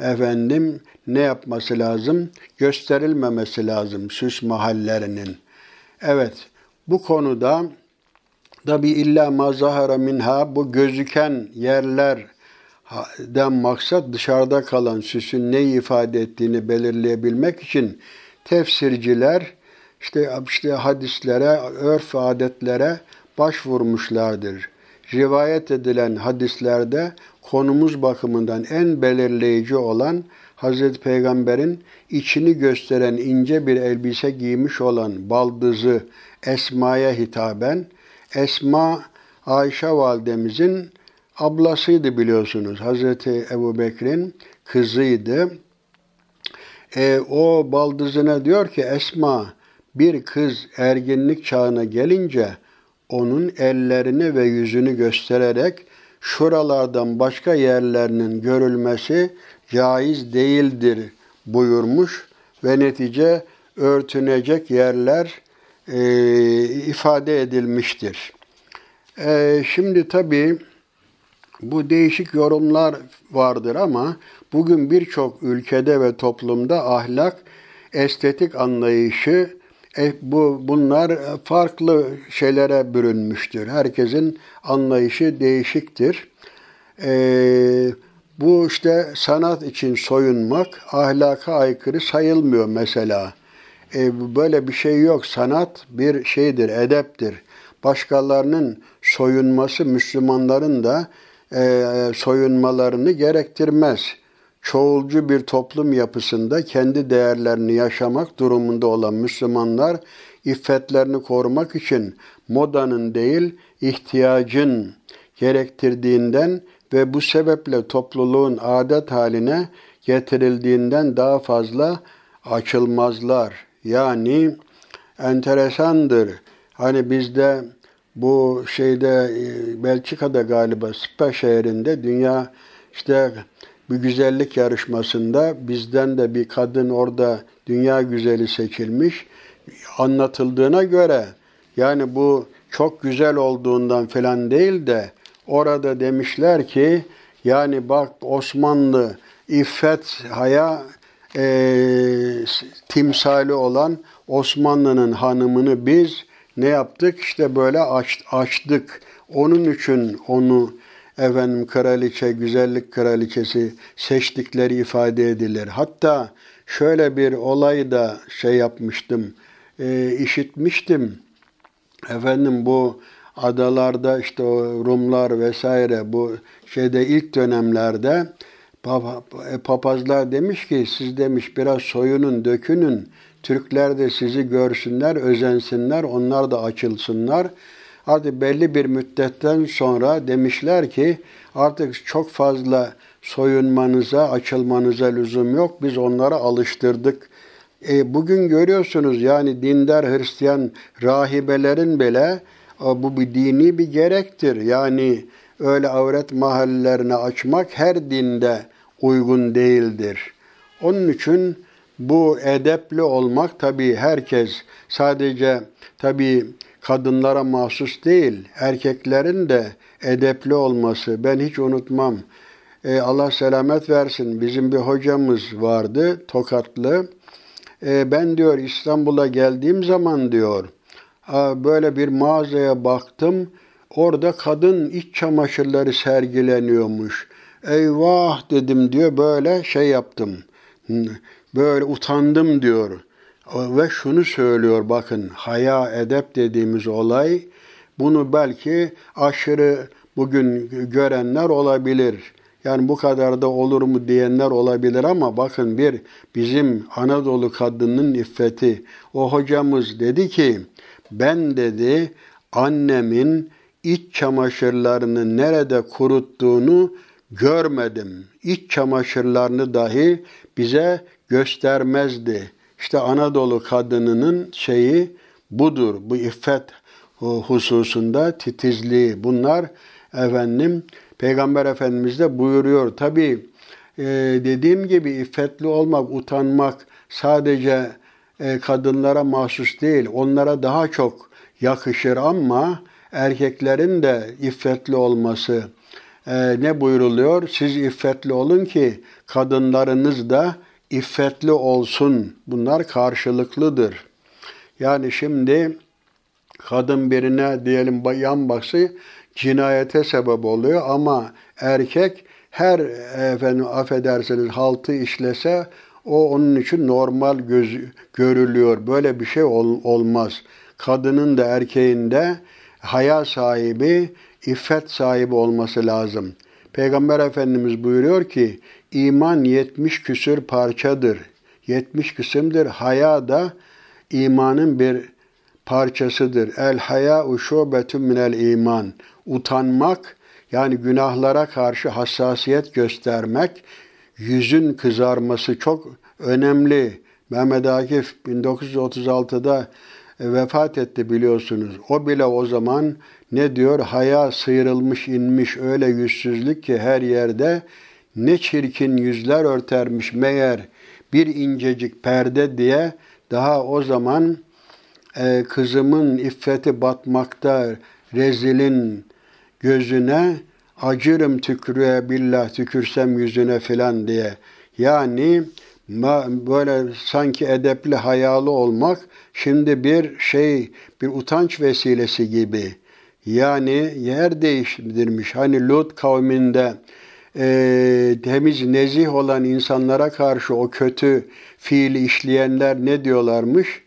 efendim ne yapması lazım? Gösterilmemesi lazım süs mahallerinin. Evet, bu konuda tabi illa mazahara minha bu gözüken yerler den maksat dışarıda kalan süsün ne ifade ettiğini belirleyebilmek için tefsirciler işte işte hadislere, örf adetlere başvurmuşlardır. Rivayet edilen hadislerde konumuz bakımından en belirleyici olan Hazreti Peygamber'in içini gösteren ince bir elbise giymiş olan baldızı Esma'ya hitaben Esma Ayşe validemizin ablasıydı biliyorsunuz. Hazreti Ebu Bekir'in kızıydı. E, o baldızına diyor ki Esma bir kız erginlik çağına gelince onun ellerini ve yüzünü göstererek şuralardan başka yerlerinin görülmesi caiz değildir buyurmuş ve netice örtünecek yerler e, ifade edilmiştir. E, şimdi tabii bu değişik yorumlar vardır ama bugün birçok ülkede ve toplumda ahlak, estetik anlayışı e, bu bunlar farklı şeylere bürünmüştür. Herkesin anlayışı değişiktir. E, bu işte sanat için soyunmak ahlaka aykırı sayılmıyor mesela. E, böyle bir şey yok. Sanat bir şeydir, edeptir. Başkalarının soyunması Müslümanların da e, soyunmalarını gerektirmez. Çoğulcu bir toplum yapısında kendi değerlerini yaşamak durumunda olan Müslümanlar iffetlerini korumak için modanın değil ihtiyacın gerektirdiğinden ve bu sebeple topluluğun adet haline getirildiğinden daha fazla açılmazlar. Yani enteresandır. Hani bizde bu şeyde e, Belçika'da galiba Spa şehrinde dünya işte bir güzellik yarışmasında bizden de bir kadın orada dünya güzeli seçilmiş. Anlatıldığına göre yani bu çok güzel olduğundan falan değil de orada demişler ki yani bak Osmanlı iffet haya e, timsali olan Osmanlı'nın hanımını biz ne yaptık? İşte böyle aç, açtık. Onun için onu efendim kraliçe, güzellik kraliçesi seçtikleri ifade edilir. Hatta şöyle bir olay da şey yapmıştım, e, işitmiştim. Efendim bu adalarda işte o Rumlar vesaire bu şeyde ilk dönemlerde e, papazlar demiş ki siz demiş biraz soyunun, dökünün. Türkler de sizi görsünler, özensinler, onlar da açılsınlar. Artık belli bir müddetten sonra demişler ki artık çok fazla soyunmanıza, açılmanıza lüzum yok. Biz onlara alıştırdık. E, bugün görüyorsunuz yani dindar Hristiyan rahibelerin bile e, bu bir dini bir gerektir. Yani öyle avret mahallelerine açmak her dinde uygun değildir. Onun için bu edepli olmak tabii herkes sadece tabii kadınlara mahsus değil, erkeklerin de edepli olması. Ben hiç unutmam. E, Allah selamet versin. Bizim bir hocamız vardı, Tokatlı. E, ben diyor İstanbul'a geldiğim zaman diyor, böyle bir mağazaya baktım. Orada kadın iç çamaşırları sergileniyormuş. Eyvah dedim diyor böyle şey yaptım. Böyle utandım diyor. Ve şunu söylüyor bakın haya edep dediğimiz olay bunu belki aşırı bugün görenler olabilir. Yani bu kadar da olur mu diyenler olabilir ama bakın bir bizim Anadolu kadının iffeti. O hocamız dedi ki ben dedi annemin iç çamaşırlarını nerede kuruttuğunu görmedim. İç çamaşırlarını dahi bize göstermezdi. İşte Anadolu kadınının şeyi budur. Bu iffet hususunda titizliği. Bunlar efendim Peygamber Efendimiz de buyuruyor. Tabi e, dediğim gibi iffetli olmak, utanmak sadece e, kadınlara mahsus değil. Onlara daha çok yakışır ama erkeklerin de iffetli olması e, ne buyruluyor? Siz iffetli olun ki kadınlarınız da iffetli olsun. Bunlar karşılıklıdır. Yani şimdi kadın birine diyelim yan baksı cinayete sebep oluyor ama erkek her efendim affedersiniz haltı işlese o onun için normal göz, görülüyor. Böyle bir şey ol, olmaz. Kadının da erkeğin de haya sahibi, iffet sahibi olması lazım. Peygamber Efendimiz buyuruyor ki iman yetmiş küsür parçadır. Yetmiş kısımdır. Haya da imanın bir parçasıdır. El haya uşubetun minel iman. Utanmak yani günahlara karşı hassasiyet göstermek, yüzün kızarması çok önemli. Mehmet Akif 1936'da vefat etti biliyorsunuz. O bile o zaman ne diyor? Haya sıyrılmış inmiş öyle yüzsüzlük ki her yerde ne çirkin yüzler örtermiş meğer bir incecik perde diye daha o zaman e, kızımın iffeti batmakta rezilin gözüne acırım tükürüğe billah tükürsem yüzüne filan diye. Yani böyle sanki edepli hayalı olmak şimdi bir şey bir utanç vesilesi gibi. Yani yer değiştirmiş. Hani Lut kavminde e, temiz nezih olan insanlara karşı o kötü fiili işleyenler ne diyorlarmış?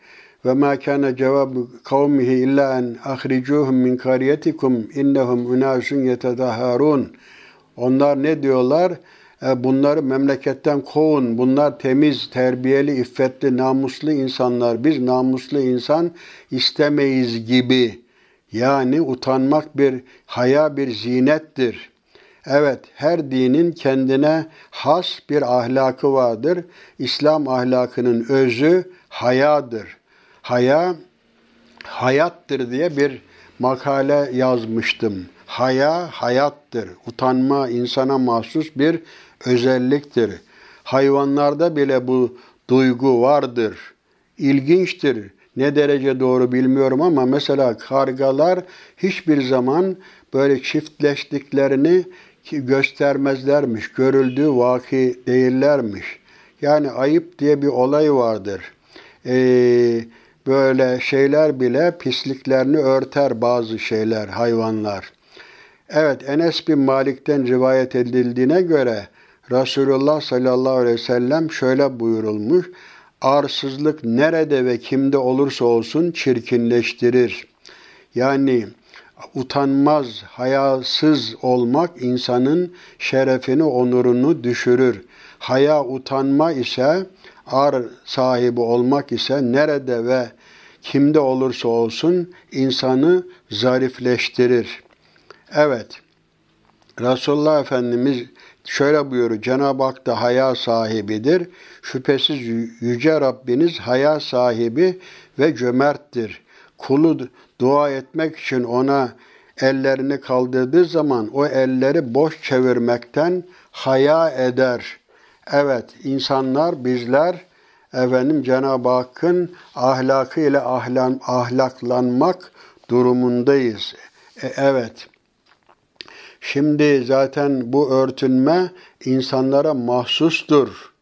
Ve ma kana cevab kavmihi illa en ahricuhum min kariyetikum innahum unasun yetadaharun. Onlar ne diyorlar? e, bunları memleketten kovun. Bunlar temiz, terbiyeli, iffetli, namuslu insanlar. Biz namuslu insan istemeyiz gibi. Yani utanmak bir haya bir zinettir. Evet, her dinin kendine has bir ahlakı vardır. İslam ahlakının özü hayadır. Haya hayattır diye bir makale yazmıştım. Haya hayattır. Utanma insana mahsus bir özelliktir. Hayvanlarda bile bu duygu vardır. İlginçtir. Ne derece doğru bilmiyorum ama mesela kargalar hiçbir zaman böyle çiftleştiklerini göstermezlermiş. Görüldüğü vaki değillermiş. Yani ayıp diye bir olay vardır. Ee, böyle şeyler bile pisliklerini örter bazı şeyler, hayvanlar. Evet Enes bin Malik'ten rivayet edildiğine göre Resulullah sallallahu aleyhi ve sellem şöyle buyurulmuş. Arsızlık nerede ve kimde olursa olsun çirkinleştirir. Yani utanmaz, hayasız olmak insanın şerefini, onurunu düşürür. Haya utanma ise ar sahibi olmak ise nerede ve kimde olursa olsun insanı zarifleştirir. Evet, Resulullah Efendimiz şöyle buyuruyor, Cenab-ı Hak da haya sahibidir. Şüphesiz Yüce Rabbiniz haya sahibi ve cömerttir. Kulu dua etmek için ona ellerini kaldırdığı zaman o elleri boş çevirmekten haya eder. Evet, insanlar, bizler efendim Cenab-ı Hakk'ın ahlakıyla ahlan, ahlaklanmak durumundayız. E, evet. Şimdi zaten bu örtünme insanlara mahsustur.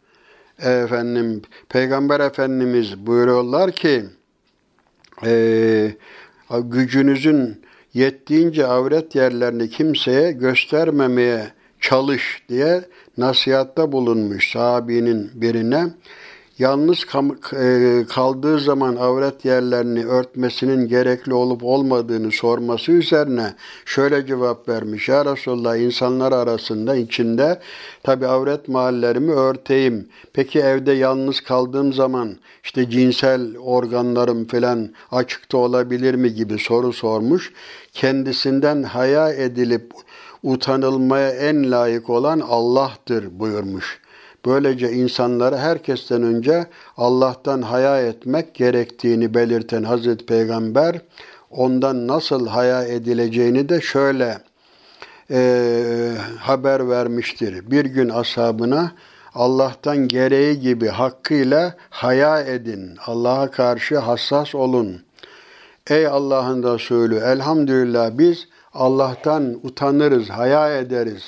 Efendim Peygamber Efendimiz buyuruyorlar ki e, gücünüzün yettiğince avret yerlerini kimseye göstermemeye çalış diye nasihatta bulunmuş sahabinin birine yalnız e, kaldığı zaman avret yerlerini örtmesinin gerekli olup olmadığını sorması üzerine şöyle cevap vermiş. Ya Resulallah insanlar arasında içinde tabi avret mahallerimi örteyim. Peki evde yalnız kaldığım zaman işte cinsel organlarım falan açıkta olabilir mi gibi soru sormuş. Kendisinden haya edilip utanılmaya en layık olan Allah'tır buyurmuş. Böylece insanlara herkesten önce Allah'tan haya etmek gerektiğini belirten Hazreti Peygamber ondan nasıl haya edileceğini de şöyle e, haber vermiştir. Bir gün ashabına Allah'tan gereği gibi hakkıyla haya edin. Allah'a karşı hassas olun. Ey Allah'ın Resulü elhamdülillah biz Allah'tan utanırız, haya ederiz.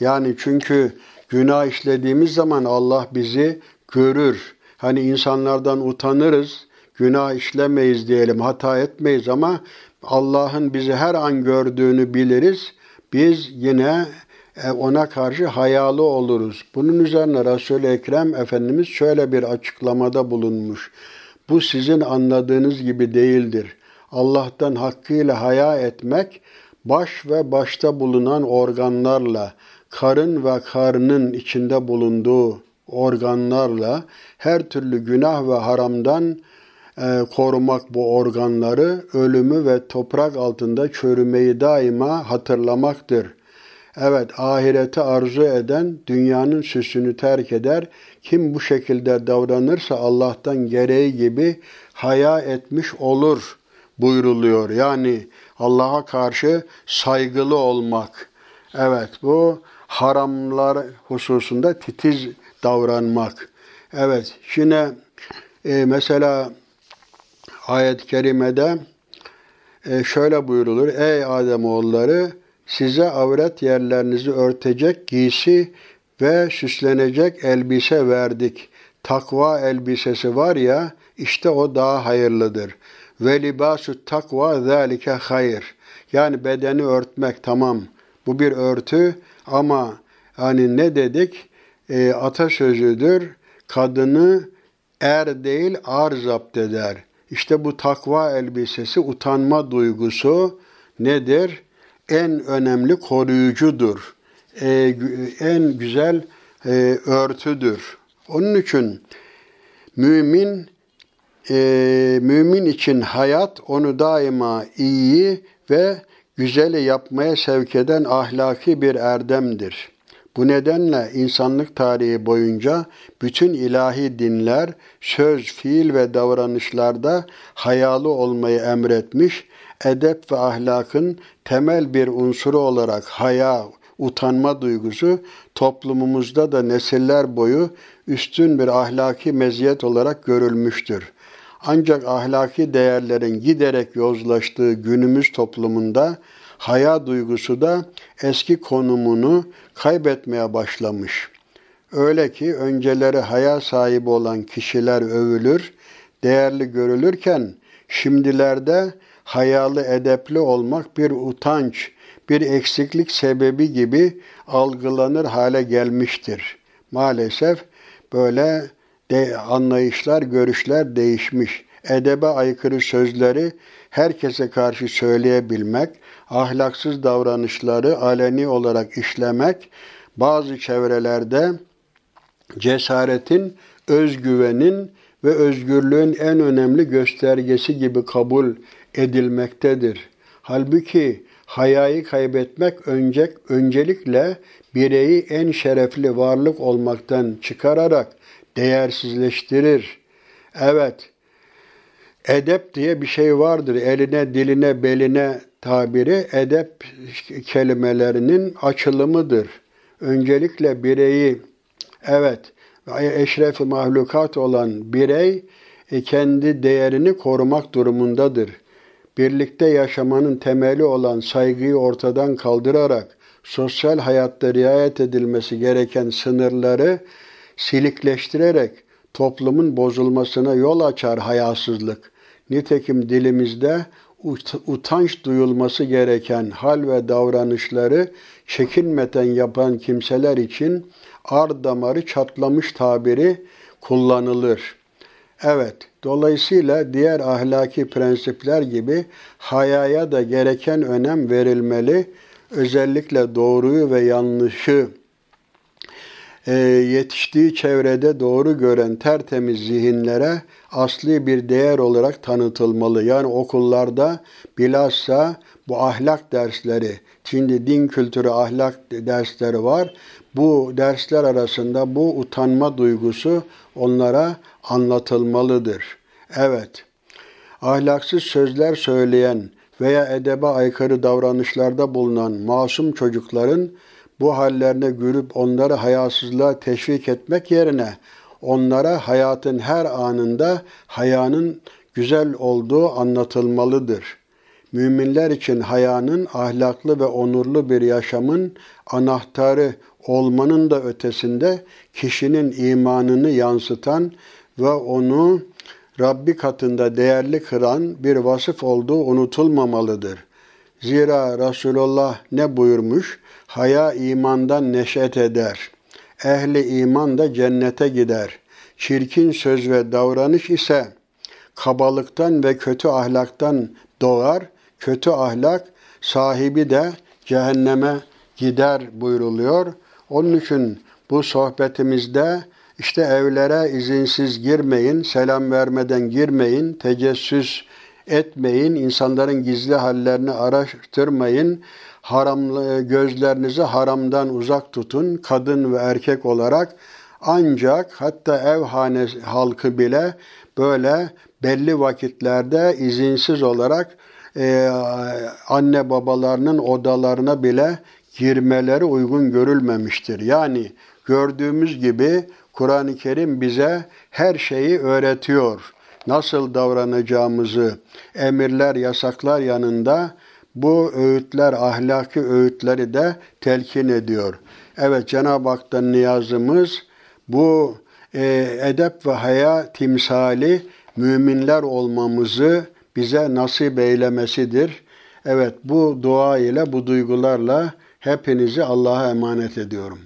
Yani çünkü Günah işlediğimiz zaman Allah bizi görür. Hani insanlardan utanırız, günah işlemeyiz diyelim, hata etmeyiz ama Allah'ın bizi her an gördüğünü biliriz. Biz yine e, ona karşı hayalı oluruz. Bunun üzerine Resul-i Ekrem Efendimiz şöyle bir açıklamada bulunmuş. Bu sizin anladığınız gibi değildir. Allah'tan hakkıyla haya etmek, baş ve başta bulunan organlarla, karın ve karnın içinde bulunduğu organlarla her türlü günah ve haramdan e, korumak bu organları, ölümü ve toprak altında çürümeyi daima hatırlamaktır. Evet, ahireti arzu eden dünyanın süsünü terk eder. Kim bu şekilde davranırsa Allah'tan gereği gibi haya etmiş olur buyruluyor. Yani Allah'a karşı saygılı olmak. Evet, bu haramlar hususunda titiz davranmak. Evet, şimdi e, mesela ayet-i kerimede e, şöyle buyurulur. Ey Ademoğulları size avret yerlerinizi örtecek giysi ve süslenecek elbise verdik. Takva elbisesi var ya işte o daha hayırlıdır. Ve libasu takva zalike hayır. Yani bedeni örtmek tamam. Bu bir örtü ama hani ne dedik? E, atasözüdür. Kadını er değil ar zapt eder. İşte bu takva elbisesi, utanma duygusu nedir? En önemli koruyucudur. E, en güzel e, örtüdür. Onun için mümin e, mümin için hayat onu daima iyi ve güzeli yapmaya sevk eden ahlaki bir erdemdir. Bu nedenle insanlık tarihi boyunca bütün ilahi dinler söz, fiil ve davranışlarda hayalı olmayı emretmiş, edep ve ahlakın temel bir unsuru olarak haya, utanma duygusu toplumumuzda da nesiller boyu üstün bir ahlaki meziyet olarak görülmüştür. Ancak ahlaki değerlerin giderek yozlaştığı günümüz toplumunda haya duygusu da eski konumunu kaybetmeye başlamış. Öyle ki önceleri haya sahibi olan kişiler övülür, değerli görülürken şimdilerde hayalı edepli olmak bir utanç, bir eksiklik sebebi gibi algılanır hale gelmiştir. Maalesef böyle de anlayışlar, görüşler değişmiş. Edebe aykırı sözleri herkese karşı söyleyebilmek, ahlaksız davranışları aleni olarak işlemek bazı çevrelerde cesaretin, özgüvenin ve özgürlüğün en önemli göstergesi gibi kabul edilmektedir. Halbuki hayayı kaybetmek önce, öncelikle bireyi en şerefli varlık olmaktan çıkararak değersizleştirir. Evet, edep diye bir şey vardır. Eline, diline, beline tabiri edep kelimelerinin açılımıdır. Öncelikle bireyi, evet, eşref mahlukat olan birey e, kendi değerini korumak durumundadır. Birlikte yaşamanın temeli olan saygıyı ortadan kaldırarak sosyal hayatta riayet edilmesi gereken sınırları silikleştirerek toplumun bozulmasına yol açar hayasızlık. Nitekim dilimizde utanç duyulması gereken hal ve davranışları çekinmeden yapan kimseler için ar damarı çatlamış tabiri kullanılır. Evet, dolayısıyla diğer ahlaki prensipler gibi hayaya da gereken önem verilmeli. Özellikle doğruyu ve yanlışı yetiştiği çevrede doğru gören tertemiz zihinlere asli bir değer olarak tanıtılmalı. Yani okullarda bilhassa bu ahlak dersleri, şimdi din kültürü ahlak dersleri var. Bu dersler arasında bu utanma duygusu onlara anlatılmalıdır. Evet, ahlaksız sözler söyleyen veya edebe aykırı davranışlarda bulunan masum çocukların bu hallerine gülüp onları hayasızlığa teşvik etmek yerine onlara hayatın her anında hayanın güzel olduğu anlatılmalıdır. Müminler için hayanın ahlaklı ve onurlu bir yaşamın anahtarı olmanın da ötesinde kişinin imanını yansıtan ve onu Rabbi katında değerli kıran bir vasıf olduğu unutulmamalıdır. Zira Resulullah ne buyurmuş? Haya imandan neşet eder. Ehli iman da cennete gider. Çirkin söz ve davranış ise kabalıktan ve kötü ahlaktan doğar. Kötü ahlak sahibi de cehenneme gider buyruluyor. Onun için bu sohbetimizde işte evlere izinsiz girmeyin, selam vermeden girmeyin, tecessüs etmeyin, insanların gizli hallerini araştırmayın, haramlı gözlerinizi haramdan uzak tutun, kadın ve erkek olarak ancak hatta evhane halkı bile böyle belli vakitlerde izinsiz olarak e, anne babalarının odalarına bile girmeleri uygun görülmemiştir. Yani gördüğümüz gibi Kur'an-ı Kerim bize her şeyi öğretiyor. Nasıl davranacağımızı emirler, yasaklar yanında bu öğütler, ahlaki öğütleri de telkin ediyor. Evet Cenab-ı Hak'tan niyazımız bu e, edep ve haya timsali müminler olmamızı bize nasip eylemesidir. Evet bu dua ile, bu duygularla hepinizi Allah'a emanet ediyorum.